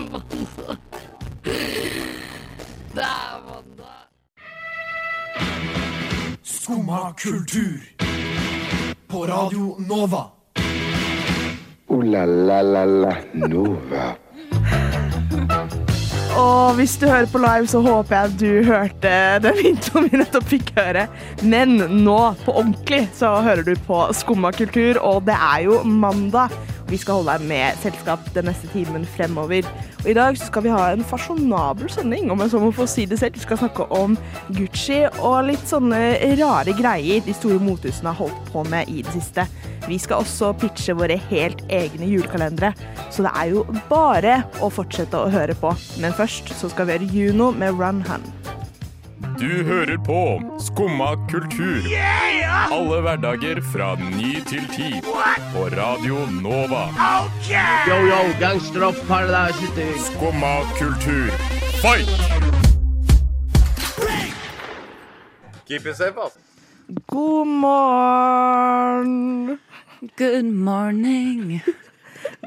mandag. Det er mandag. Skumma kultur. På Radio Nova. O-la-la-la-la Nova. Og hvis du hører på live, så håper jeg at du hørte den introen vi nettopp fikk høre. Men nå, på ordentlig, så hører du på Skumma kultur, og det er jo mandag. Vi skal holde deg med selskap den neste timen fremover. Og i dag skal vi ha en fasjonabel sending, om jeg så må få si det selv. Vi skal snakke om Gucci og litt sånne rare greier de store mothusene har holdt på med i det siste. Vi skal også pitche våre helt egne julekalendere, så det er jo bare å fortsette å høre på. Men først så skal vi gjøre Juno med Run Hun. Du hører på Skumma kultur. Alle hverdager fra ny til ti. På Radio Nova. Yo, yo, gangster of paradise city. Skumma kultur, fight! Keep it safe, ass. God morgen! Good morning.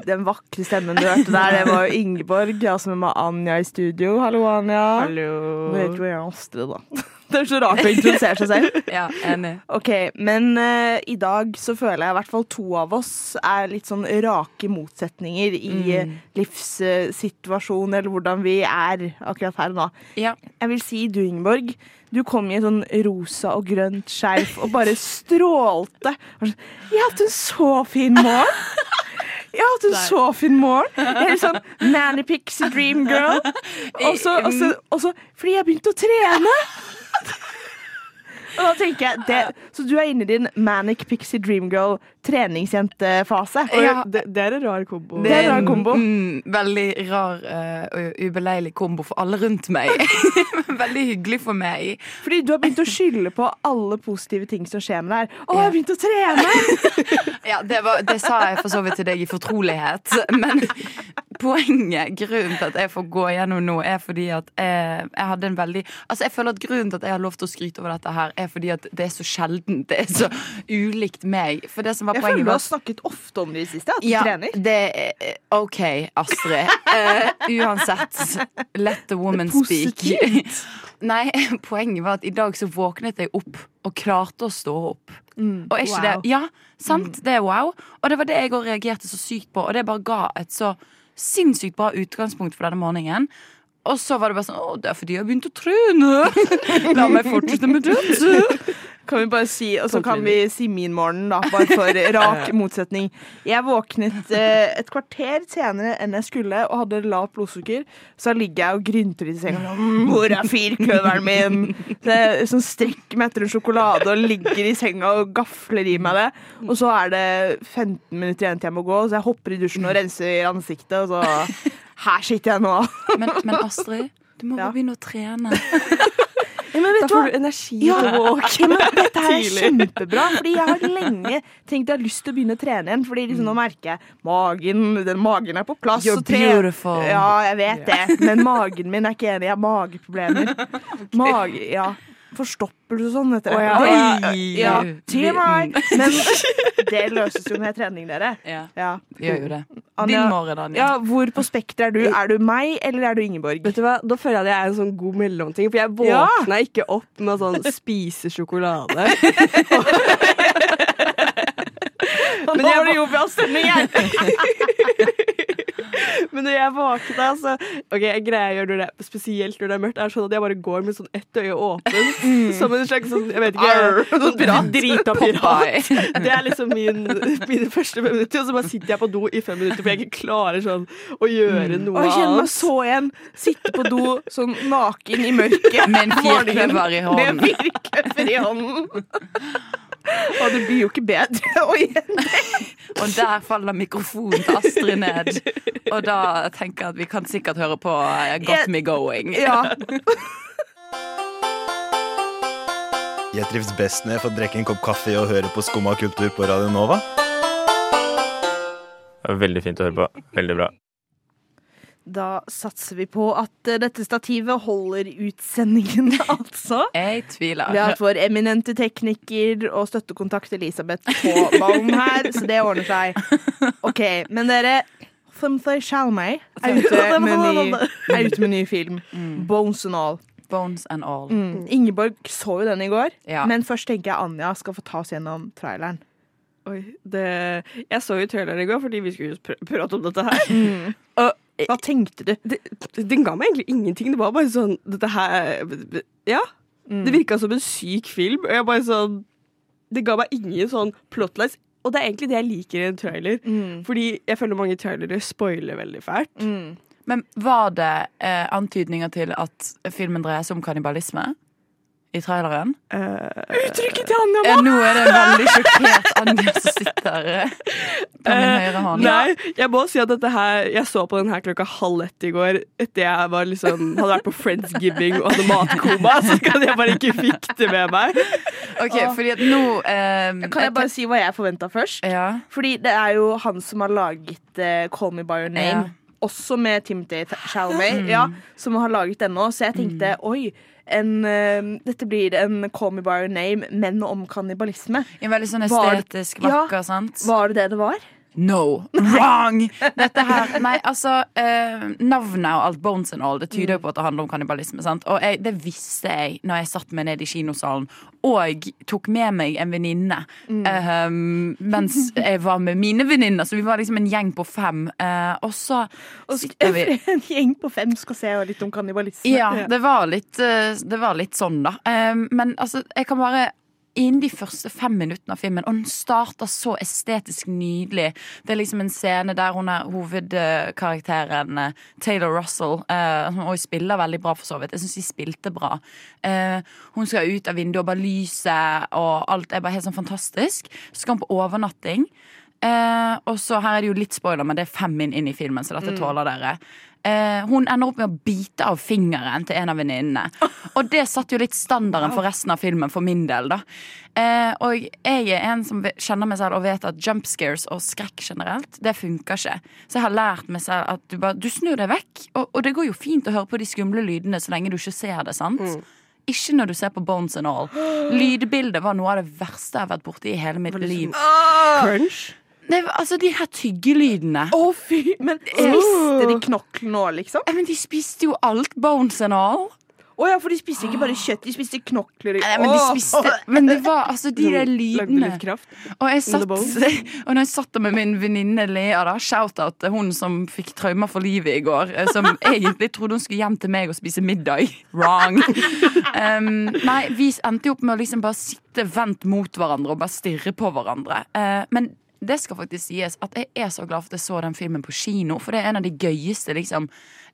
Den vakre stemmen du hørte der, det var jo Ingeborg. Også med Anja i studio. Hallo, Anja. Hallo. Nå heter jo Astrid, da. Det er så rart å introdusere seg selv. Ja, enig. Ok, Men uh, i dag så føler jeg i hvert fall to av oss er litt sånn rake motsetninger i mm. livssituasjonen, eller hvordan vi er akkurat her nå. Ja. Jeg vil si du, Ingeborg. Du kom i en sånn rosa og grønt skjerf og bare strålte. Jeg har hatt en så fin morgen! Jeg har hatt en så fin morgen. Jeg er litt sånn Nanny Pixie Dream Girl. Og så fordi jeg begynte å trene. Og da tenker jeg det, Så du er inne i din Manic Pixie Dream Girl treningsjentefase? Ja. Det, det er en rar kombo. Det er en rar kombo. Mm, veldig rar uh, og ubeleilig kombo for alle rundt meg. veldig hyggelig for meg. Fordi du har begynt å skylde på alle positive ting som skjer med deg. Å, jeg har begynt å trene! Ja, det, var, det sa jeg for så vidt til deg i fortrolighet. Men poenget, grunnen til at jeg får gå gjennom nå, er fordi at jeg, jeg hadde en veldig Altså, jeg føler at grunnen til at jeg har lov til å skryte over dette her, er fordi at det er så sjeldent. Det er så ulikt meg. For det som var Jeg føler du har snakket ofte om det i siste, at du ja, trener. det OK, Astrid. Uh, uansett, let the woman speak. Nei, poenget var at i dag så våknet jeg opp og klarte å stå opp. og er ikke wow. det Ja, sant? Det er wow. Og det var det jeg òg reagerte så sykt på, og det bare ga et så sinnssykt bra utgangspunkt for denne morgenen. Og så var det bare sånn Å, det er fordi jeg har begynt å trene. La meg fortsette med det. Kan vi bare si, Og så kan vi si min morgen, da, bare for rak motsetning. Jeg våknet eh, et kvarter senere enn jeg skulle og hadde lavt blodsukker. Så ligger jeg og grynter i senga. sånn, «Mm, Hvor er firkløveren min? Så jeg sånn, strekker meg etter en sjokolade og ligger i senga og gafler i meg det. Og så er det 15 minutter igjen til jeg må gå, så jeg hopper i dusjen og renser ansiktet. Og så Her sitter jeg nå. Men, men Astrid, du må Ja. begynne å trene. Ja, Da får du energi Ja, men dette her er kjempebra, fordi jeg har lenge tenkt jeg har lyst til å begynne å trene igjen. Fordi liksom nå merker jeg magen, den magen er på plass. You're beautiful. Ja, jeg vet det, men magen min er ikke enig. Jeg har mageproblemer. Mage, ja. Forstoppelse og sånn etter det. Ja. Ja. TMI. Men det løses jo med trening, dere. Ja, Ja. gjør jo det. Anja- Din morgen, Anja. Ja, hvor på spekteret er du? Er du meg, eller er du Ingeborg? Vet du hva? Da føler jeg at jeg er en sånn god mellomting. For jeg Ja. våkna ikke opp med sånn spise sjokolade. Men nå var det jovial stemning her! Men når jeg våkna, så Ok, jeg gjør når det er, spesielt når det er mørkt, er sånn at jeg bare går med sånn ett øye åpent. Som en slags sånn, jeg vet ikke Arr, sånn pirat. Drita pirat. Det er liksom min, mine første fem minutter. Og så bare sitter jeg på do i fem minutter, for jeg ikke klarer sånn å gjøre noe Og jeg kjenner meg så igjen. Sitte på do sånn naken i mørket. Med en firkløver i hånden. Med en firkløver i hånden. Og det blir jo ikke bedre. Oi. Og der faller mikrofonen til Astrid ned. Og da tenker jeg at vi kan sikkert høre på eh, Got Me Going. Ja. Jeg trives best når jeg får drikke en kopp kaffe og høre på Skumma kultur på Radio Nova. Veldig fint å høre på. Veldig bra. Da satser vi på at eh, dette stativet holder utsendingen, altså. Jeg tviler. Vi har hatt vår eminente tekniker og støttekontakt Elisabeth på ballen her, så det ordner seg. OK, men dere Timothy Shalmay er ute med ny, er ute med ny film. Bones and All. Bones and all. Mm. Ingeborg så jo den i går, Ja. men først tenker jeg Anja skal få ta oss gjennom traileren. Oi, det, jeg så jo traileren i går fordi vi skulle pr prate om dette her. Og Hva tenkte du? det, den ga meg egentlig ingenting. Det var bare sånn Dette her Ja. Det virka som en syk film. Og jeg bare sånn Det ga meg ingen sånn plotlines. Og det er egentlig det jeg liker i en trailer. Fordi jeg føler mange trailere spoiler veldig fælt. Men var det eh, antydninger til at filmen dreier seg om kannibalisme? I traileren? Uttrykket til Anja Eh, nå er det en veldig sjokkert Anja som sitter her på min høyre hånd. Nei, jeg må si at dette her Jeg så på den her klokka halv ett i går etter jeg var liksom, hadde vært på Friendsgiving og hadde matkoma. Så kan jeg bare ikke fikk det med meg. Ok, fordi at nå um, Kan jeg bare si hva jeg forventa først? Ja. Fordi det er jo han som har laget uh, Call Me By Your Name. Ja. Mm. Også med Timothy Chalamet, ja, som har laget den nå. Så jeg tenkte oi, en, eh, dette blir en Call Me By Your Name, men om kannibalisme. En veldig sånn estetisk Ja. vakker, sant? Var det det det var? No, wrong! Dette her Nei, altså eh, Navnet og alt Bones and all Det tyder jo på at det handler om kannibalisme. Sant? Og jeg, det visste jeg når jeg satt meg ned i kinosalen og tok med meg en venninne eh, mens jeg var med mine venninner. Så vi var liksom en gjeng på fem. Eh, og så sitter vi En gjeng på fem skal se litt om kannibalisme. ja, det var litt, eh, det var litt sånn, da. Eh, Men altså, jeg kan bare Innen de første fem minuttene av filmen, og den starter så estetisk nydelig. Det er liksom en scene der hun er hovedkarakteren eh, Taylor Russell, Uh, som også spiller veldig bra, for så vidt. Jeg syns de spilte bra. Uh, hun skal ut av vinduet, og bare lyset og alt er bare helt sånn fantastisk. Så skal hun på overnatting. Eh, og så Her er det jo litt spoiler, men det er fem min inn i filmen, så dette tåler dere. Eh, hun ender opp med å bite av fingeren til en av venninnene. Og det satte jo litt standarden for resten av filmen, for min del. da eh, Og jeg er en som kjenner meg selv og vet at jump scares og skrekk generelt, det funker ikke. Så jeg har lært meg selv at du bare Du snur deg vekk, og, og det går jo fint å høre på de skumle lydene så lenge du ikke ser det, sant? Ikke når du ser på Bones and All. Lydbildet var noe av det verste jeg har vært borti i hele mitt liv. Crunch. Var, altså, de her tyggelydene. Å, fy! Men spiste de knoklene òg, liksom? Ja, Men de spiste jo alt, Bones and All. Å ja, for de spiste ikke bare kjøtt, de spiste knokler. Nei, men de spiste Men det var altså de der lydene. Og jeg satt, og når jeg satt der med min venninne Lea, da, shout-out til hun som fikk traumer for livet i går, eh, som egentlig trodde hun skulle hjem til meg og spise middag. Wrong. Um, nei, vi endte jo opp med å liksom bare sitte vendt mot hverandre og bare stirre på hverandre. Uh, men det skal faktisk sies at jeg er så glad for at jeg så den filmen på kino, for det er en av de gøyeste liksom,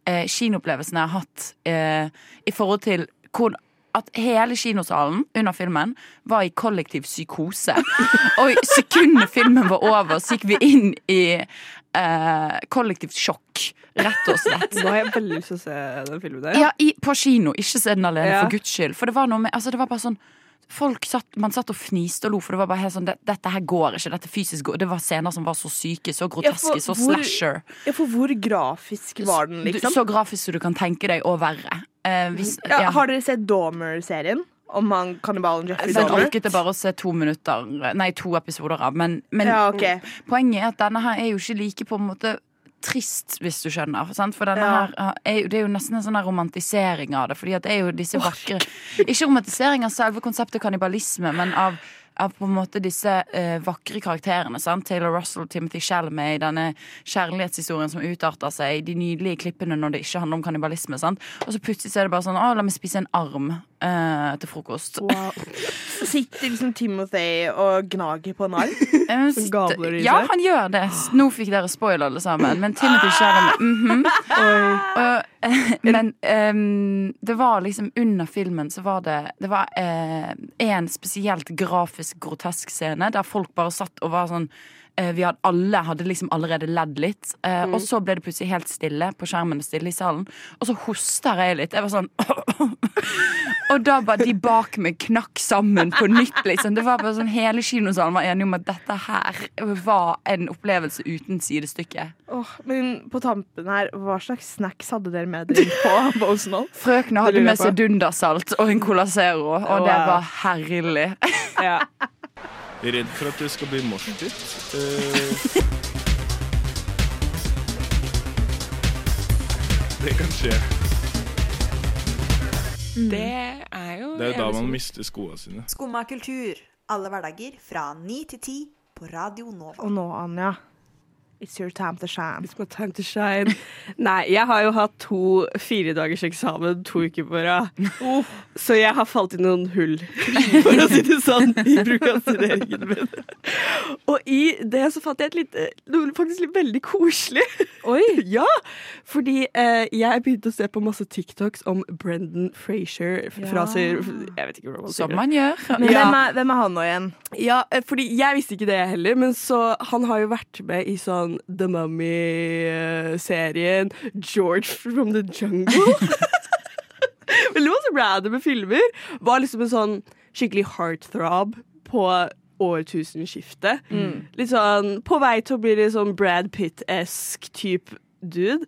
eh, kinoopplevelsene jeg har hatt eh, i forhold til hvor at hele kinosalen under filmen var i kollektiv psykose. Og i sekundet filmen var over, så gikk vi inn i eh, kollektivt sjokk, rett og slett. Nå har jeg veldig lyst til å se den filmen der. Ja, i, på kino. Ikke se den alene, Ja. for guds skyld. For det var noe med Altså, det var bare sånn Folk satt, Man satt og fniste og lo, for det var bare helt sånn det, Dette her går ikke. Dette fysisk går Det var scener som var så syke, så groteske, så hvor- slasher. Ja, for hvor grafisk var den, liksom? Så grafisk som du kan tenke deg, og verre. Eh, hvis, Ja, ja. har dere sett Dormer-serien? Om han kannibalen Jeffrey Den Jeg orket det bare å se to minutter Nei, to episoder av. Men, men Ja, okay. poenget er at denne her er jo ikke like på en måte trist, hvis du skjønner. Sant? For her uh, er, Det er jo nesten en sånn romantisering av det. Fordi det er jo disse vakre Ikke romantisering av selve konseptet kannibalisme, men av av på en måte disse uh, vakre karakterene. Sant? Taylor Russell, Timothy Chalamet, denne kjærlighetshistorien som utarter seg, de nydelige klippene når det ikke handler om kannibalisme. Sant? Og så plutselig så er det bare sånn Å, la meg spise en arm eh, til frokost. Wow. Sitter liksom Timothy og gnager på en arm? Eh, gabler i ja, han gjør det. Nå fikk dere spoiler, alle sammen. Men Timothy Chalamet mhm. Og, eh, Men um, det var liksom under filmen så var det Det var eh, en spesielt grafisk grotesk scene der folk bare satt og var sånn vi hadde, alle hadde liksom allerede ledd litt. Mm. Og så ble det plutselig helt stille på skjermen og stille i salen. Og så hoster jeg litt. Jeg var sånn Og da bare de bak meg knakk sammen på nytt, liksom. Det var bare sånn Hele kinosalen var enige om at dette her var en opplevelse uten sidestykke. Åh, men på tampen her, hva slags snacks hadde dere med dere på Bosenhold? Frøkene hadde med seg Dundersalt og en colasero, og det Wow. var herlig. Ja. Redd for at det skal bli moshpit. Uh, eh, det kan skje. Mm. Det er jo Det er jo da man mister skoene sine. Skumma kultur. Alle hverdager fra ni til ti på Radio Nova. Og nå, Anja, it's your time to shine. It's my time to shine. Nei, jeg har jo hatt to firedagers eksamen to uker på rad. Så jeg har falt i noen hull, for å si det sånn, i prokrastineringen min. Og i det så fant jeg et lite noe faktisk litt veldig koselig. Oi! ja, fordi eh, jeg begynte å se på masse TikToks om Brendan Frazier fra Ja. Sir... Jeg vet ikke hvordan man sier Som man gjør. Men Ja. hvem, er, hvem er han nå igjen? Ja, eh, fordi jeg visste ikke det heller, men så han har jo vært med i sånn The Mummy-serien George from the Jungle. Veldig masse randome filmer. Var liksom en sånn skikkelig heartthrob på årtusenskiftet. Litt sånn på vei til å bli litt sånn Brad Pitt-esk type dude.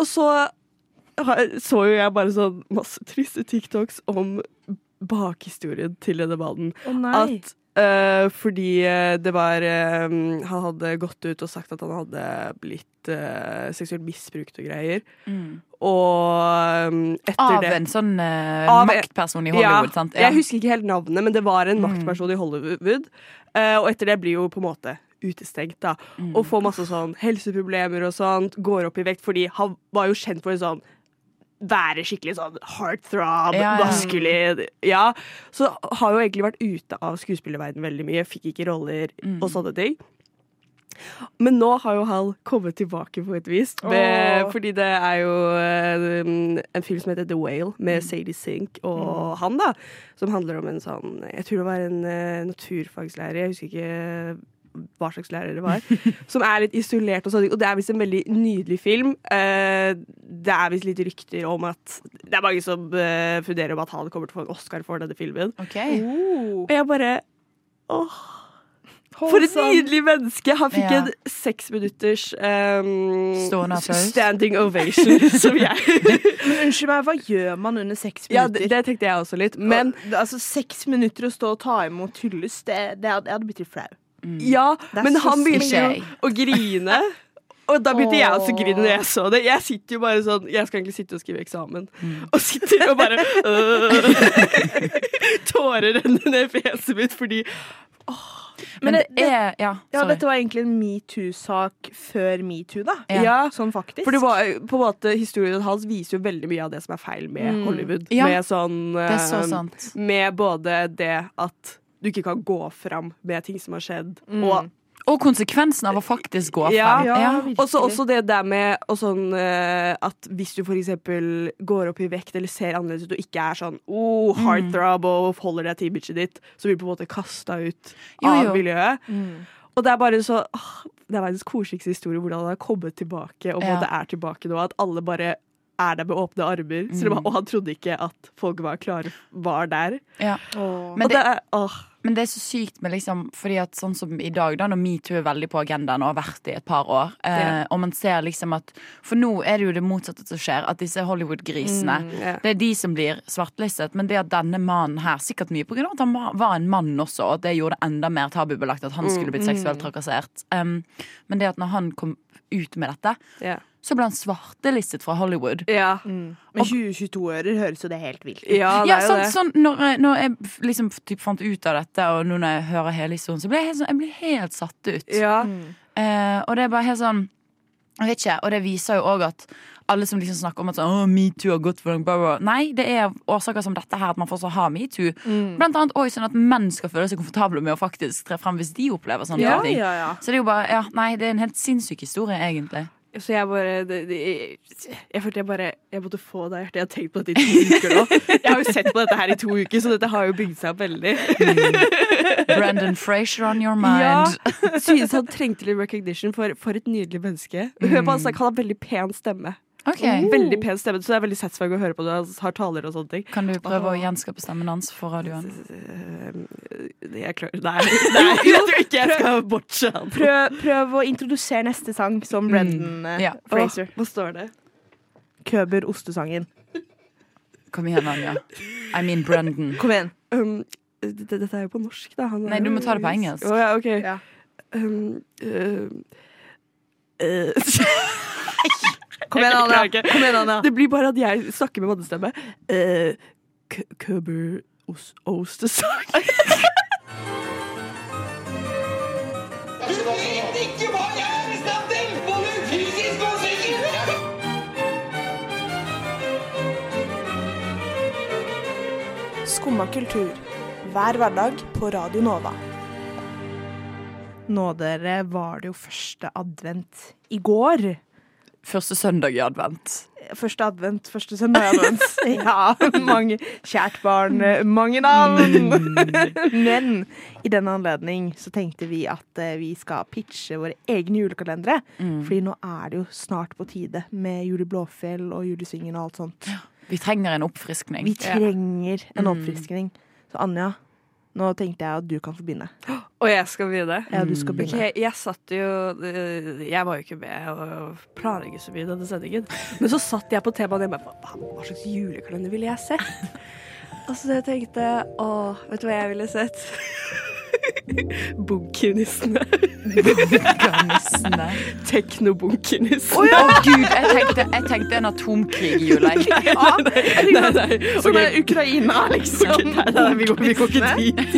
Og så så jo jeg bare sånn masse triste TikToks om bakhistorien til denne mannen. Nei. At eh, fordi eh, det var eh, Han hadde gått ut og sagt at han hadde blitt uh, seksuelt misbrukt og greier. Mm. Og um, etter Av det en sånn Av- maktperson i Hollywood, ja, sant? Jeg husker ikke helt navnet, men det var en Mm. maktperson i Hollywood. Og etter det blir jo på en måte utestengt, da. Mm. Og får masse sånn helseproblemer og sånt. Går opp i vekt fordi han var jo kjent for en sånn være skikkelig sånn heartthrob, Ja, ja. maskulin. Ja. Så har jo egentlig vært ute av skuespillerverdenen veldig mye. Fikk ikke roller Mm. og sånne ting. Men nå har jo Hal kommet tilbake på et vis. Med, oh. fordi det er jo eh, en film som heter The Whale, med Sadie Sink og han, da. Som handler om en sånn Jeg tror det var en uh, naturfagslærer. Jeg husker ikke hva slags lærer det var. Som er litt isolert og sånn. Og det er visst en veldig nydelig film. Eh, det er visst litt rykter om at Det er mange som uh, funderer om at han kommer til å få en Oscar for denne filmen. Ok. Og jeg bare Åh. For et nydelig menneske! Han fikk Ja. en seks minutters um, standing ovation, som jeg Men unnskyld meg, hva gjør man under seks Ja, minutter? det, det tenkte jeg også litt. Men Og, altså, Seks minutter å stå og ta imot hyllest, det, det jeg hadde blitt litt flau. Ja, er men han begynte jo å grine. Og da begynte jeg også å grine når jeg så det. Jeg sitter jo bare sånn Jeg skal egentlig sitte og skrive eksamen, og sitter og bare øh, Tårer renner ned fjeset mitt fordi Men Men det det- er Ja, Ja, dette var egentlig en metoo-sak før metoo, da. Ja. Ja, Sånn faktisk. For det var på en måte Historien hans viser jo veldig mye av det som er feil med Mm. Hollywood. Ja, med sånn Det så eh, sant. Med både det at du ikke kan gå fram med ting som har skjedd, Mm. og Og konsekvensen av å faktisk gå Ja, frem. ja, virkelig. Og så også det der med og sånn, uh, at hvis du eksempel går opp i vekt eller ser annerledes ut og ikke er sånn oh, Mm. heartthrob og holder deg til imaget ditt, så blir du på en måte kasta ut av jo. miljøet. Mm. Og det er bare så åh, Det er verdens koseligste historie hvordan han har kommet tilbake, og Ja. er tilbake nå. At alle bare er der med åpne armer. Mm. og han trodde ikke at folk var klare, var der. Ja. Åh. Men og det, det- er åh, Men det er så sykt med liksom Fordi at sånn som i dag, da, når metoo er veldig på agendaen og har vært det i et par år, eh, og man ser liksom at For nå er det jo det motsatte som skjer, at disse Hollywood-grisene Mm, yeah. Det er de som blir svartlistet, men det at denne mannen her, sikkert mye av at han var- en mann også, og det gjorde det enda mer tabubelagt at han skulle blitt seksuelt trakassert. Um, men det at når han kom ut med dette, ja. Så ble han svartelistet fra Hollywood. ja. Mm. Men 2022-ører høres jo det helt vilt ut. Ja, Ja, sånn, sånn når, når jeg liksom typ fant ut av dette, og nå når jeg hører hele historien, så ble jeg helt, sånn, jeg ble helt satt ut. Ja. Eh, og det er bare helt sånn Jeg vet ikke, og det viser jo òg at alle som liksom snakker om at sånn, metoo har gått for langt. Nei, det er årsaker som dette her at man fortsatt har metoo. Mm. Blant annet også sånn at menn skal føle seg komfortable med å faktisk tre frem hvis de opplever sånne Ja, ting. ja, ja. Så det er jo bare, ja, nei, det er en helt sinnssyk historie, egentlig. Så jeg bare det, det, Jeg følte jeg bare Jeg måtte få det av hjertet. Jeg har tenkt på dette i to uker nå. Jeg har jo sett på dette her i to uker, så dette har jo bygd seg opp veldig. Brandon Frazier on your Ja, mind. Synes han trengte litt recognition for, for et nydelig menneske. Hør på han snakke, han har veldig pen stemme. Ok, Veldig pen stemme, Så det er veldig satisfying å høre på. Han har taler og sånne ting. Kan du prøve å gjenskape stemmen hans for radioen? Eh, Jeg klarer Nei, nei jeg tror ikke jeg skal botche han. Prøv, prøv å introdusere neste sang som Brendan mm. Ja. Fraser. Oh, hva står det? Køber ostesangen. Kom igjen, Anja. I mean Brendan. Kom igjen. Um, det- dette er jo på norsk, da. Han Nei, du må ta det på engelsk. Oh, ja, ok. Ja. Um, uh, uh, Kom igjen, ikke. Kom igjen, Anna. Det blir bare at jeg snakker med mannestemme. Uh, Køber os- ostesang. Du vet ikke hva jeg er i stand til, både fysisk og psykisk! Skumma kultur. Hver hverdag på Radio Nova. Nå, dere, var det jo første advent i går. Første søndag i advent. Første advent, første søndag i advent. Ja, mange Kjært barn, mange navn. Men i den anledning så tenkte vi at eh, vi skal pitche våre egne julekalendere. Fordi nå er det jo snart på tide med Jul i Blåfjell og Julesvingen og alt sånt. Vi trenger en oppfriskning. Vi trenger en Mm. oppfriskning. Så Anja, nå tenkte jeg at du kan få begynne. Og jeg skal begynne. Ja, du skal begynne. Ok, jeg satt jo øh, Jeg var jo ikke med og planlegge så mye denne sendingen. Men så satt jeg på temaet hjemme. hva, hva slags julekalender ville jeg sett? Og så jeg tenkte å, vet du hva jeg ville sett? Bunkernissene. Bunkernissene. Teknobunkernissene. Å gud, jeg tenkte, jeg tenkte en atomkrig i jula. Nei, Ja, Nei, nei, Som okay. er Ukraina, liksom. Nei, nei, vi går, vi går ikke dit.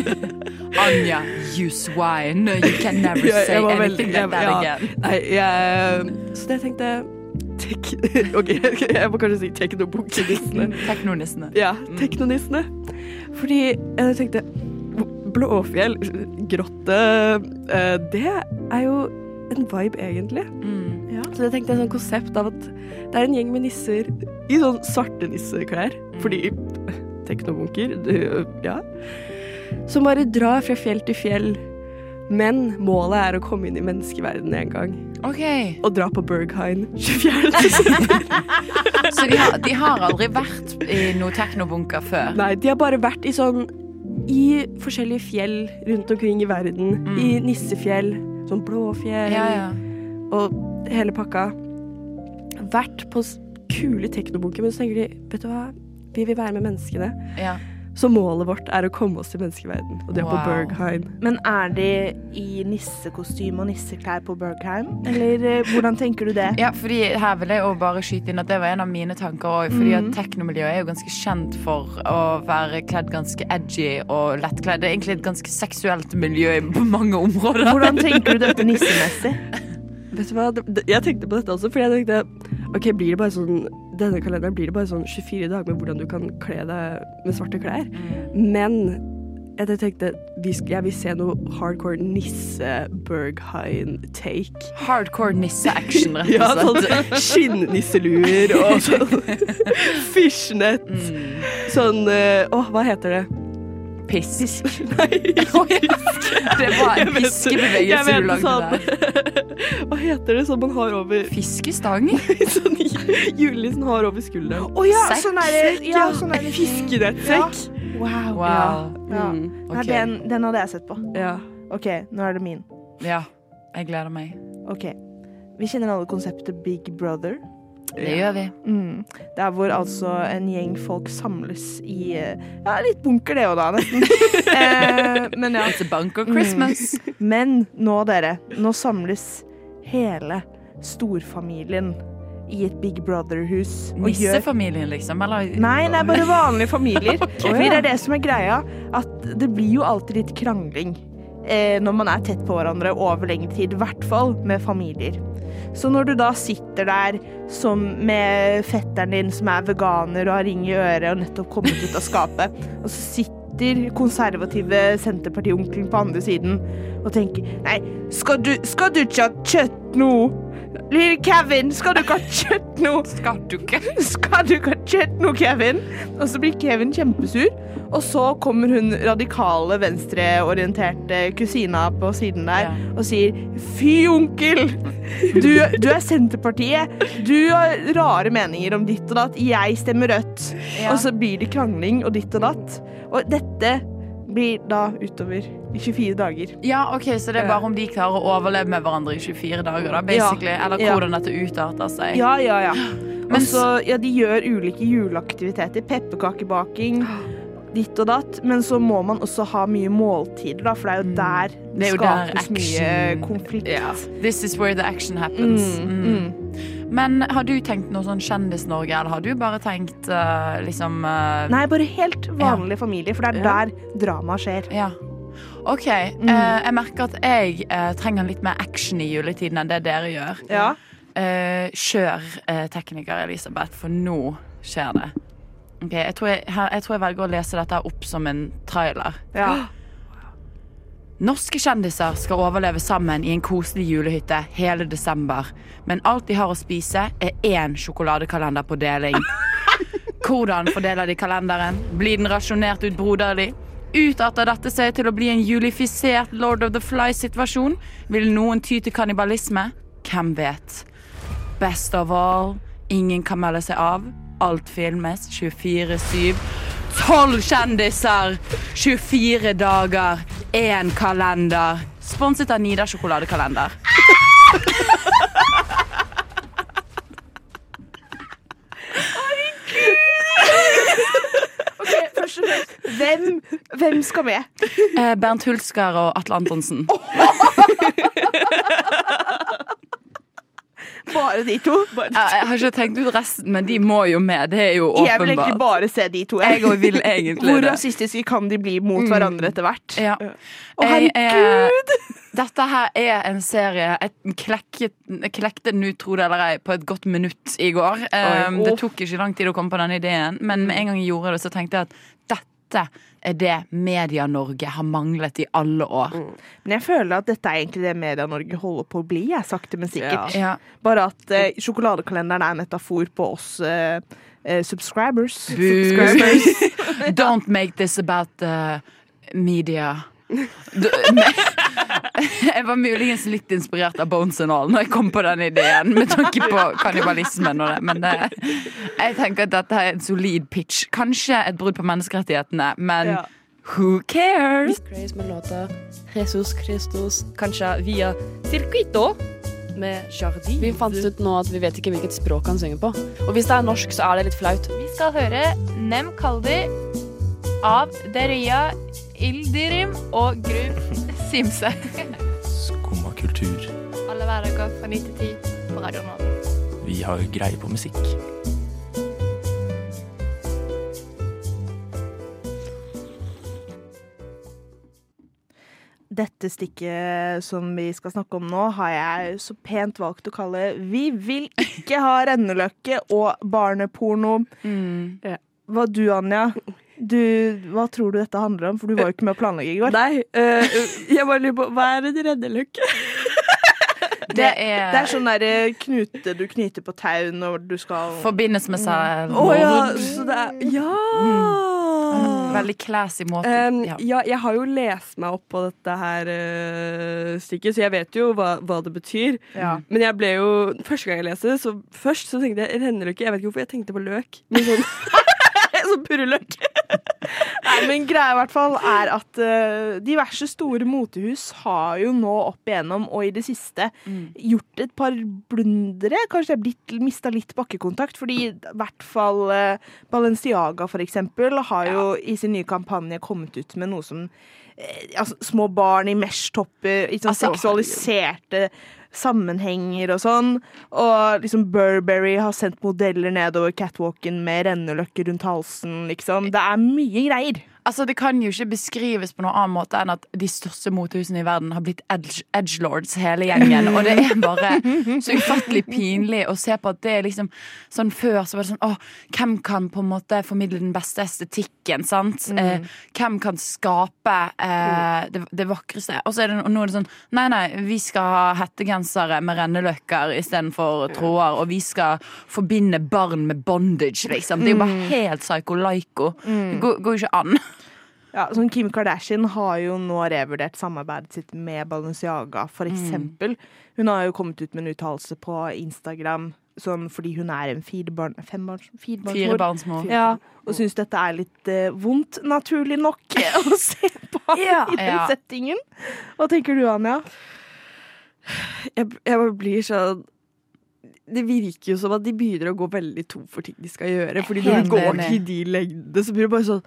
Anja, you swine. You can never ja, say anything like that ja. again. Nei, jeg Så det tenkte jeg tek, OK, jeg må kanskje si teknobunkernissene. Teknonissene. Ja, teknonissene. Fordi jeg tenkte Blåfjell, grotte eh, Det er jo en vibe, egentlig. Mm. Så jeg tenkte et sånn konsept av at det er en gjeng med nisser i sånn svarte nisseklær. Fordi teknobunker, ja. Som bare drar fra fjell til fjell. Men målet er å komme inn i menneskeverdenen en gang. Okay. Og dra på Berghain 24. Så de har, de har aldri vært i noe teknobunker før? Nei, de har bare vært i sånn I forskjellige fjell rundt omkring i verden. I nissefjell, sånn blåfjell Ja, ja. og hele pakka. Vært på kule teknobunker, men så tenker de Vet du hva, vi vil være med menneskene. ja. Så målet vårt er å komme oss til menneskeverden, og det er på Bergheim. Men er de i nissekostyme og nisseklær på Bergheim? Eller eh, hvordan tenker du det? Ja, fordi her vil jeg jo bare skyte inn at det var en av mine tanker òg. Fordi Mm. at teknomiljøet er jo ganske kjent for å være kledd ganske edgy og lettkledd. Det er egentlig et ganske seksuelt miljø på mange områder. Hvordan tenker du dette nissemessig? Vet du hva, Jeg tenkte på dette også, fordi jeg tenkte Ok, blir det bare sånn Denne kalenderen blir det bare sånn 24 dager med hvordan du kan kle deg med svarte klær. Men jeg tenkte vi jeg vil se noe hardcore nisse-Berghain-take. Hardcore nisse-action, rett Ja, og sånn slett. skinnnisseluer og sånn fishnet. Sånn eh, Å, hva heter det? Pisk. Nei, Det var en fiskebevegelse du lagde sånn. der. Hva heter det sånn man har over Fiskestang? Sånn julenissen har over skulderen. Å ja, Sekk? sånn er det. Ja, sånn er det. fiskenettsekk. Wow. Wow. Ja. Mm, Nei, den, den hadde jeg sett på. ja. OK, nå er det min. Ja. Jeg gleder meg. Ok. Vi kjenner alle konseptet Big Brother. Det gjør vi. Mm. Der hvor altså en gjeng folk samles i Ja, litt bunker det òg, da, nesten. eh, men ja. It's a bunker Christmas. Men nå, dere. Nå samles hele storfamilien i et Big Brother-hus. Nissefamilien, liksom? Eller? Nei, det er bare vanlige familier. okay. For det er det som er greia. At det blir jo alltid litt krangling når man er tett på hverandre over lengre tid. I hvert fall med familier. Så når du da sitter der som med fetteren din som er veganer og har ring i øret og nettopp kommet ut av skapet, og så sitter konservative Senterparti-onkelen på andre siden og tenker Nei, skal du, skal du ikke ha kjøtt nå? Lille Kevin, skal du ikke ha kjøtt nå? Skal du ikke? Skal du ikke ha kjøtt nå, Kevin? Og så blir Kevin kjempesur. Og så kommer hun radikale, venstreorienterte kusina på siden der Ja. og sier Fy, onkel! Du, du er Senterpartiet. Du har rare meninger om ditt og datt. Jeg stemmer rødt. Ja. Og så blir det krangling og ditt og datt. Og dette blir da utover i 24 dager. Ja, ok, Så det er bare om de klarer å overleve med hverandre i 24 dager, da, basically? Eller Ja. hvordan dette utarter seg? Ja, ja, ja. Men så, ja, de gjør ulike juleaktiviteter. Pepperkakebaking, ditt og datt. Men så må man også ha mye måltider, da, for det er jo der det, Det skapes jo der mye konflikt. Yeah. This is where the action happens. Mm, Mm. Men har du tenkt noe sånn Kjendis-Norge, eller har du bare tenkt uh, liksom uh, Nei, bare helt vanlig familie, for det er Ja. der dramaet skjer. Ja. OK. eh, jeg merker at jeg trenger litt mer action i juletiden enn det dere gjør. Ja. Kjør tekniker Elisabeth, for nå skjer det. Okay, jeg, tror jeg, her, jeg tror jeg velger å lese dette opp som en trailer. Ja. Norske kjendiser skal overleve sammen i en koselig julehytte hele desember. Men alt de har å spise, er én sjokoladekalender på deling. Hvordan fordeler de kalenderen? Blir den rasjonert ut broderlig? Utarter dette seg til å bli en julifisert Lord of the Fly-situasjon? Vil noen ty til kannibalisme? Hvem vet? Best of all, ingen kan melde seg av. Alt filmes 24-7. Tolv kjendiser! 24 dager, én kalender. Sponset av Nida sjokoladekalender. Ok, først og fremst, hvem, hvem skal med? Eh, Bernt Hulsker og Atle Antonsen. Bare de to? Jeg, jeg har ikke tenkt ut resten, men de må jo med. Det er jo åpenbart. Jeg vil egentlig bare se de to. Jeg Jeg vil egentlig Hvor det. rasistiske kan de bli mot hverandre etter hvert? Ja. Å, Jeg er- herregud! Dette her er en serie Jeg klekket, klekte den ut, tro det eller ei, på et godt minutt i går. Um, det tok ikke lang tid å komme på den ideen, men med en gang jeg gjorde det, så tenkte jeg at dette er det Media-Norge har manglet i alle år. Men jeg føler at dette er egentlig det Media-Norge holder på å bli, jeg, sakte, men sikkert. Ja. Bare at eh, sjokoladekalenderen er en metafor på oss eh, eh, subscribers. Subscribers. Don't make this about the media. Du, men, jeg var muligens litt inspirert av Bones and All når jeg kom på den ideen, med tanke på kannibalismen og det. Men det, jeg tenker at dette er en solid pitch. Kanskje et brudd på menneskerettighetene, men Ja. who cares? Grace med låta Jesus Christus, kanskje via Circuito med Jardin. Vi fant ut nå at vi vet ikke hvilket språk han synger på. Og hvis det er norsk, så er det litt flaut. Vi skal høre Nem Kaldi av Deria Ildirim og Gru Simse. Skumma kultur. Alle hverdager fra 9 til 10 på Radio Nå Vi har greie på musikk. Dette stikket som vi skal snakke om nå, har jeg så pent valgt å kalle 'Vi vil ikke ha renneløkke og barneporno'. Mm. Hva du, Anja? Du, hva tror du dette handler om? For du var jo ikke med å planlegge i går. Nei, uh, jeg bare lurer på Hva er en reddeløkke? Det er, det er sånn derre knute du knyter på tau når du skal Forbindes med seg. Å ja, så det er Ja! Veldig classy måte. Um, ja. ja, jeg har jo lest meg opp på dette her uh, stikket, så jeg vet jo hva, hva det betyr. Ja. Men jeg ble jo Første gang jeg leste det, så først så tenkte jeg renneløkke. Jeg vet ikke hvorfor jeg tenkte på løk. Men sånn, sånn purreløk. Nei, men greia i hvert fall er at uh, diverse store motehus har jo nå opp igjennom og i det siste gjort et par blundere. Kanskje det er blitt mista litt bakkekontakt, fordi i hvert fall uh, Balenciaga for eksempel har jo i sin nye kampanje kommet ut med noe som uh, altså, Små barn i mesh-topper, sånn Altså, seksualiserte sammenhenger og sånn. Og liksom Burberry har sendt modeller nedover catwalken med renneløkker rundt halsen, liksom. Det er mye greier. Altså, Det kan jo ikke beskrives på noen annen måte enn at de største motehusene i verden har blitt edge, edgelords hele gjengen. Og det er bare så ufattelig pinlig å se på at det er liksom sånn Før så var det sånn Å, hvem kan på en måte formidle den beste estetikken? sant? Mm. Eh, hvem kan skape eh, det, det vakreste? Og så er det nå er det sånn Nei, nei, vi skal ha hettegensere med renneløkker istedenfor tråder, og vi skal forbinde barn med bondage, liksom. Det er jo bare Mm. helt psycho-laiko. Mm. Det går, går jo ikke an. Ja, sånn Kim Kardashian har jo nå revurdert samarbeidet sitt med Balenciaga, for Mm. eksempel. Hun har jo kommet ut med en uttalelse på Instagram sånn fordi hun er en firebarn, fembarns, firebarnsmor. Ja, og syns dette er litt eh, vondt, naturlig nok, å se på i den Ja. settingen. Hva tenker du, Anja? Jeg, jeg bare blir sånn Det virker jo som at de begynner å gå veldig tom for ting de skal gjøre. Fordi når du går til de lengdene, så blir det bare sånn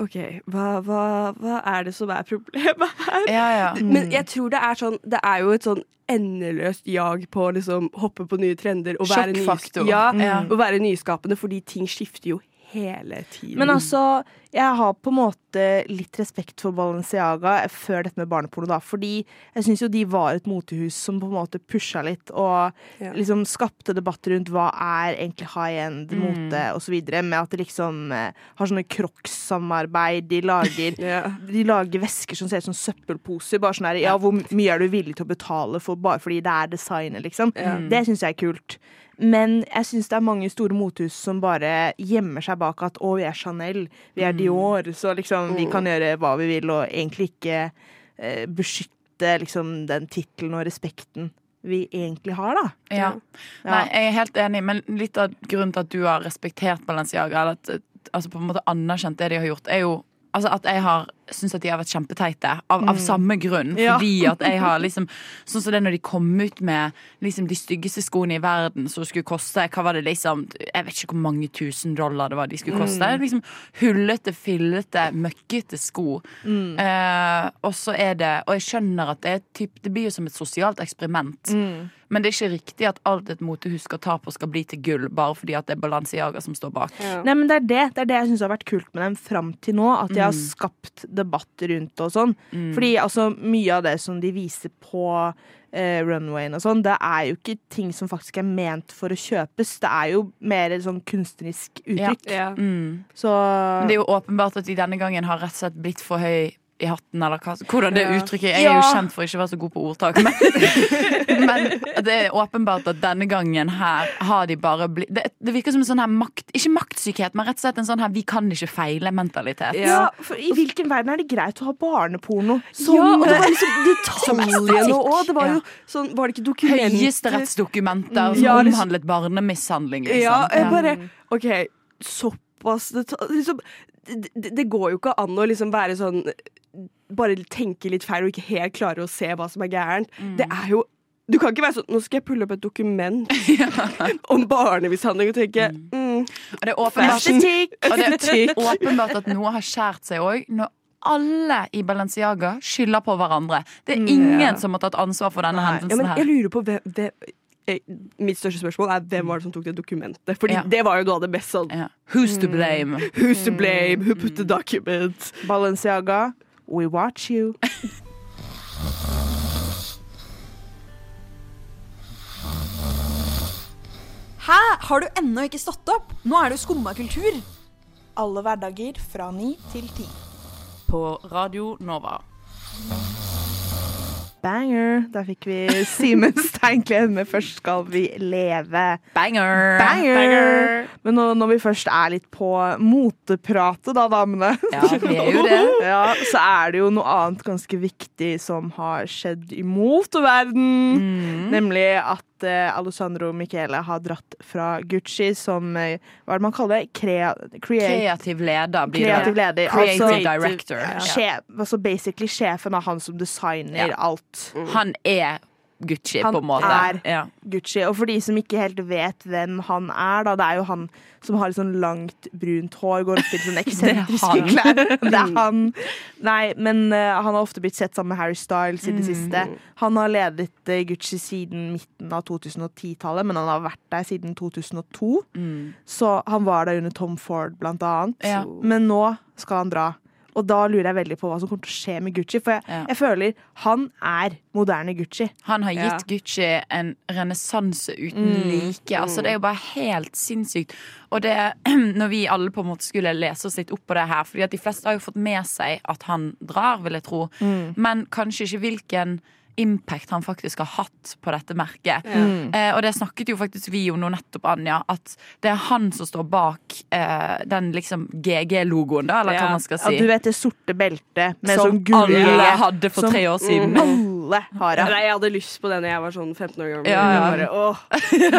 OK, hva, hva, hva er det som er problemet her? Ja, ja. Men jeg tror det er sånn Det er jo et sånn endeløst jag på å liksom hoppe på nye trender og være, nys ja, Mm. og være nyskapende, fordi ting skifter jo hele tiden. Men altså, jeg har på en måte litt respekt for Balenciaga før dette med barneporno, da. Fordi jeg syns jo de var et motehus som på en måte pusha litt, og Ja. liksom skapte debatt rundt hva er egentlig high end Mm. mote, videre. Med at de liksom eh, har sånne Crocs-samarbeid. De lager De lager vesker som ser ut som søppelposer. Bare sånn her, ja, hvor mye er du villig til å betale for bare fordi det er designet, liksom. Ja. Det syns jeg er kult. Men jeg syns det er mange store mothus som bare gjemmer seg bak at å, vi er Chanel, vi er Dior, så liksom vi kan gjøre hva vi vil, og egentlig ikke eh, beskytte liksom den tittelen og respekten vi egentlig har, da. Ja. Nei, jeg er helt enig, men litt av grunnen til at du har respektert Balenciaga, eller at altså på en måte anerkjent det de har gjort, er jo altså at jeg har syns at de har vært kjempeteite. Av, av Mm. samme grunn. Ja. Fordi at jeg har liksom Sånn som det når de kom ut med liksom de styggeste skoene i verden som skulle koste Hva var det liksom Jeg vet ikke hvor mange tusen dollar det var de skulle koste. Mm. Liksom Hullete, fillete, møkkete sko. Mm. Eh, og så er det Og jeg skjønner at det er typ, Det blir jo som et sosialt eksperiment. Mm. Men det er ikke riktig at alt et motehus skal ta på, skal bli til gull bare fordi at det er Balenciaga som står bak. Nei, men det er det, det er det jeg syns har vært kult med dem fram til nå. At de har Mm. skapt debatt rundt og sånn. Mm. Fordi altså, mye av det som de viser på eh, runwayen og sånn, det er jo ikke ting som faktisk er ment for å kjøpes. Det er jo mer et sånn kunstnerisk uttrykk. Mm. Så Men det er jo åpenbart at de denne gangen har rett og slett blitt for høy i hatten, eller hva, hvordan det uttrykket Jeg er jo kjent for ikke å være så god på ordtak, men, men det er åpenbart at denne gangen her har de bare blitt det, det virker som en sånn her makt Ikke maktsykhet, men rett og slett en sånn her vi kan ikke feile-mentalitet. Ja, for I hvilken verden er det greit å ha barneporno som ja, og det var liksom som detaljene òg. Det var jo sånn Var det ikke dokumenter Høyesterettsdokumenter som Ja, liksom- omhandlet barnemishandling, liksom. Ja, jeg bare OK, såpass liksom, det, det- det går jo ikke an å liksom være sånn Bare tenke litt feil og ikke helt klare å se hva som er gærent. Det er jo du kan ikke være sånn Nå skal jeg pulle opp et dokument om barnemishandling og tenke mm, Og det er åpenbart, og det er åpenbart at noe har skjært seg òg. Når alle i Balenciaga skylder på hverandre. Det er Mm, ingen ja. som har tatt ansvar for denne Nei. hendelsen men jeg lurer på hvem, hvem eh, Mitt største spørsmål er hvem var det som tok det dokumentet? Fordi Ja. det var jo noe av det beste sånn Who's to blame? Who's to blame? Who put the document? Balenciaga, we watch you. Hæ? Har du ennå ikke stått opp? Nå er det jo skumma kultur. Alle hverdager fra ni til ti. På Radio Nova. Banger. Der fikk vi Simen Steinkled med 'Først skal vi leve'. Banger. Banger. Men nå, når vi først er litt på motepratet, da, damene, Ja, vi er jo det. ja, så er det jo noe annet ganske viktig som har skjedd i moteverden. Mm. Nemlig at eh, Alessandro Michele har dratt fra Gucci som eh, Hva er det man kaller det? Krea Kreativ leder blir Kreativ leder. Creative altså- director. Ja. Sjef, altså basically sjefen av han som designer Ja. Alt. Han er Gucci, Han på en måte. Han er Ja. Gucci. Og for de som ikke helt vet hvem han er, da, det er jo han som har litt sånn langt, brunt hår, går opp i sånne eksentriske klær. Det er han. Nei, men uh, han har ofte blitt sett sammen med Harry Styles i det Mm. siste. Han har ledet uh, Gucci siden midten av 2010-tallet, men han har vært der siden 2002. Mm. Så han var der under Tom Ford, blant annet. Ja. Men nå skal han dra. Og da lurer jeg veldig på hva som kommer til å skje med Gucci. For jeg, Ja. jeg føler han er moderne Gucci. Han har gitt Ja. Gucci en renessanse uten Mm. like. Altså, det er jo bare helt sinnssykt. Og det, når vi alle på en måte skulle lese oss litt opp på det her, fordi at de fleste har jo fått med seg at han drar, vil jeg tro, Mm. men kanskje ikke hvilken impact han faktisk har hatt på dette merket. Mm. Eh, og det snakket jo faktisk vi om nå nettopp, Anja, at det er han som står bak eh, den liksom GG-logoen, da, eller hva man skal si. At du vet det sorte beltet med Som sånn gull alle hadde for som tre år siden. Alle har det. Nei, jeg hadde lyst på det da jeg var sånn 15 år gammel. Ja, ja. Bare, åh,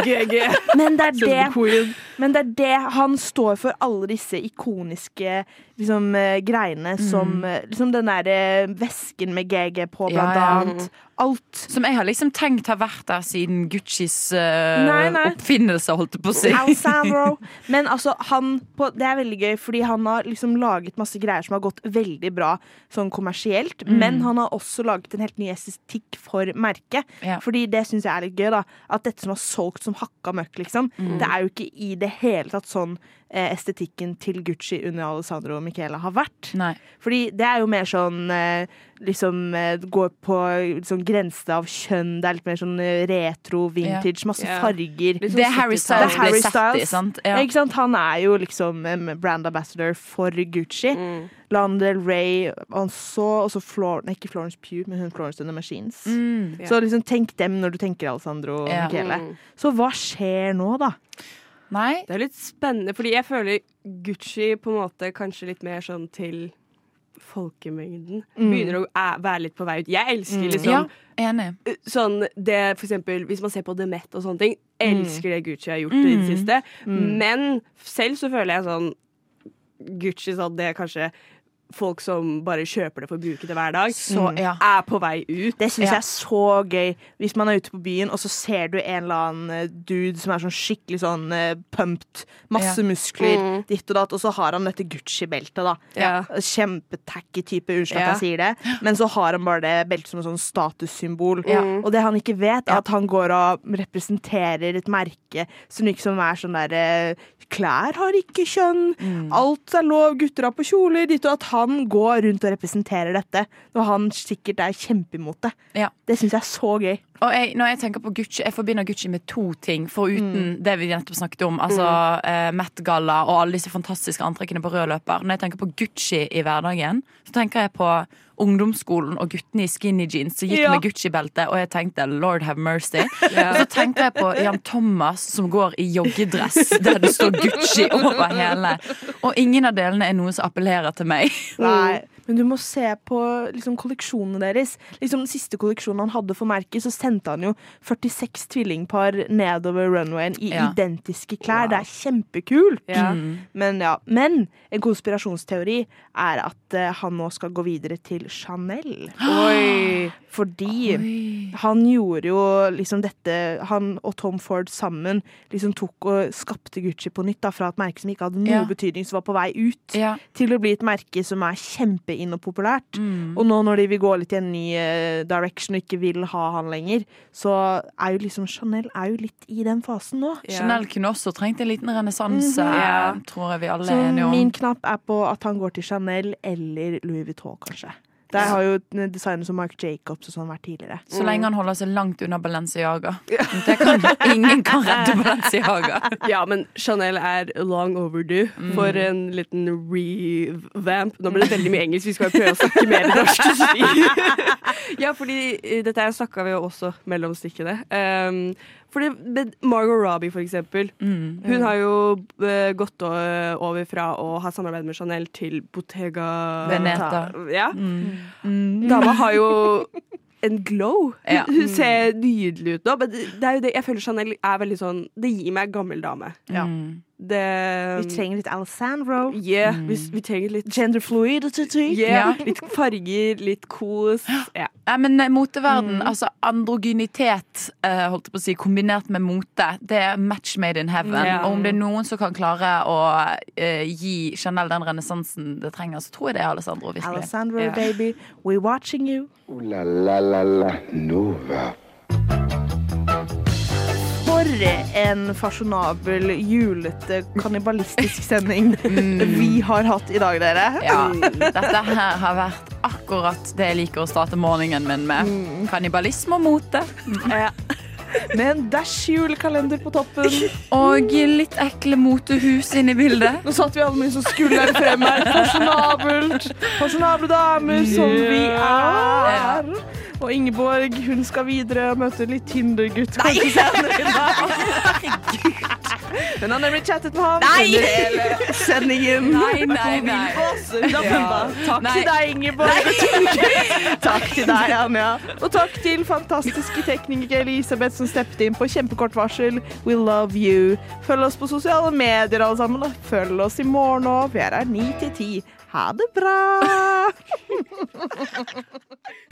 GG. Men det er det, men det er det han står for alle disse ikoniske liksom, eh, greiene som Mm. eh, liksom Den derre vesken med GG på, blant Ja, annet. Alt. Som jeg har liksom tenkt har vært der siden Guccis uh, Nei, nei. oppfinnelse, holdt jeg på å si. Men altså, han på, Det er veldig gøy, fordi han har liksom laget masse greier som har gått veldig bra sånn kommersielt. Mm. Men han har også laget en helt ny estetikk for merket. Ja. Fordi det syns jeg er litt gøy. da At dette som har solgt som hakka møkk, liksom. Mm. Det er jo ikke i det hele tatt sånn eh, estetikken til Gucci under Alessandro og Michaela har vært. Nei. Fordi det er jo mer sånn eh, Liksom eh, går på liksom, grense av kjønn. Det er litt mer sånn eh, retro, vintage, masse Ja. farger. Sånn Det Harry 70-tall. Styles ble sett sant? Ja. Ikke sant? Han er jo liksom brand ambassador for Gucci. Mm. Landel Ray, og så, Flor ikke Florence Pugh, men hun Florence and the Machines. Mm. Så liksom tenk dem når du tenker Alessandro og yeah. Michele. Mm. Så hva skjer nå, da? Nei. Det er litt spennende, fordi jeg føler Gucci på en måte kanskje litt mer sånn til folkemengden. Mm. Begynner å være litt på vei ut. Jeg elsker Mm. liksom Ja. Sånn det for eksempel Hvis man ser på The Met og sånne ting, Mm. elsker det Gucci har gjort i det Mm. siste. Mm. Men selv så føler jeg sånn Gucci sånn det er kanskje folk som bare kjøper det for å bruke det hver dag, Så, ja. er på vei ut. Det syns jeg er så gøy. Hvis man er ute på byen, og så ser du en eller annen eh, dude som er sånn skikkelig sånn eh, pumped, masse Ja. muskler, Mm. ditt og datt, og så har han dette Gucci-beltet, da. Ja. Kjempetacky type, unnskyld Ja. at jeg sier det, men så har han bare det beltet som en sånn statussymbol. Ja. Og det han ikke vet, er at han går og representerer et merke som liksom er sånn derre Klær har ikke kjønn, Mm. alt er lov, gutter har på kjoler, ditt og at han går rundt og representerer dette, og han sikkert er kjempeimot det. Ja. Det syns jeg er så gøy. Og jeg, når jeg tenker på Gucci, jeg forbinder Gucci med to ting, foruten Mm. det vi nettopp snakket om. Altså eh, Met-galla og alle disse fantastiske antrekkene på rød løper. Når jeg tenker på Gucci i hverdagen, så tenker jeg på ungdomsskolen og guttene i skinny jeans som gikk Ja. med Gucci-belte, og jeg tenkte lord have mercy. Ja. Og så tenkte jeg på Jan Thomas som går i joggedress der det står Gucci over hele. Og ingen av delene er noe som appellerer til meg. Nei, men du må se på liksom, kolleksjonene deres. Liksom, den siste kolleksjonen han hadde for merket, så sendte han jo 46 tvillingpar nedover runwayen i Ja. identiske klær. Det er kjempekult. Ja. Mm. Men, ja. Men en konspirasjonsteori er at uh, han nå skal gå videre til Chanel. Oi. Fordi han gjorde jo liksom dette Han og Tom Ford sammen liksom tok og skapte Gucci på nytt. Da, fra et merke som ikke hadde noe Ja. betydning, som var på vei ut, Ja. til å bli et merke som er kjempeinn og populært. Mm. Og nå når de vil gå litt i en ny eh, direction og ikke vil ha han lenger, så er jo liksom Chanel er jo litt i den fasen nå. Chanel kunne også trengt en liten renessanse, mm -hmm. tror jeg vi alle Så er enige om. min knapp er på at han går til Chanel eller Louis Vuitton, kanskje. Der har jo designere som Mark Jacobs og sånn vært tidligere. Så lenge han holder seg langt unna Balenciaga. Det kan, ingen kan redde Balenciaga. Ja, men Chanel er long overdue Mm. for en liten revamp. Nå ble det veldig mye engelsk, vi skal jo prøve å snakke mer norsk. ja, fordi eh, dette her snakka vi jo også mellom stikkene. Um, fordi Margot Robbie, for eksempel. Mm. Hun har jo uh, gått over fra å ha samarbeid med Chanel til Bottega Veneta. Ja. Mm. Dama har jo en glow. Hun, Ja. hun ser nydelig ut nå. Men det det er jo det, jeg føler Chanel er veldig sånn Det gir meg gammel dame. Ja. Mm. Det Vi trenger litt Alessandro. Yeah, vi, vi trenger litt Gender fluidity. yeah, Ja. Litt farger, litt kos. Ja. Nei, men moteverden, moteverden, altså androgynitet, uh, holdt jeg på å si, kombinert med mote, det er match made in heaven. Yeah. Og om det er noen som kan klare å uh, gi Chanel den renessansen det trenger, så tror jeg det er Alessandro. virkelig. Alessandro, yeah. baby, we're watching you. Ooh la la la la Nova. For en fasjonabel, julete, kannibalistisk sending vi har hatt i dag, dere. Ja, dette her har vært akkurat det jeg liker å starte morgenen min med. Kannibalisme og mote. Med en dash julekalender på toppen. Og litt ekle motehus inne i bildet. Nå satt vi alle med sånn skulder frem her. Fasjonabelt. Fasjonable damer som vi er. Og Ingeborg hun skal videre og møte litt Tinder-gutt. kanskje senere i dag. Hun har nemlig chattet med ham Nei! under hele sendingen. Nei, nei, nei. Ja. Takk til deg, Ingeborg. Takk til deg, Anja. Og takk til fantastiske tekniker Elisabeth som steppet inn på kjempekort varsel. We love you. Følg oss på sosiale medier, alle sammen. Og følg oss i morgen òg. Vi er her ni til ti. Ha det bra!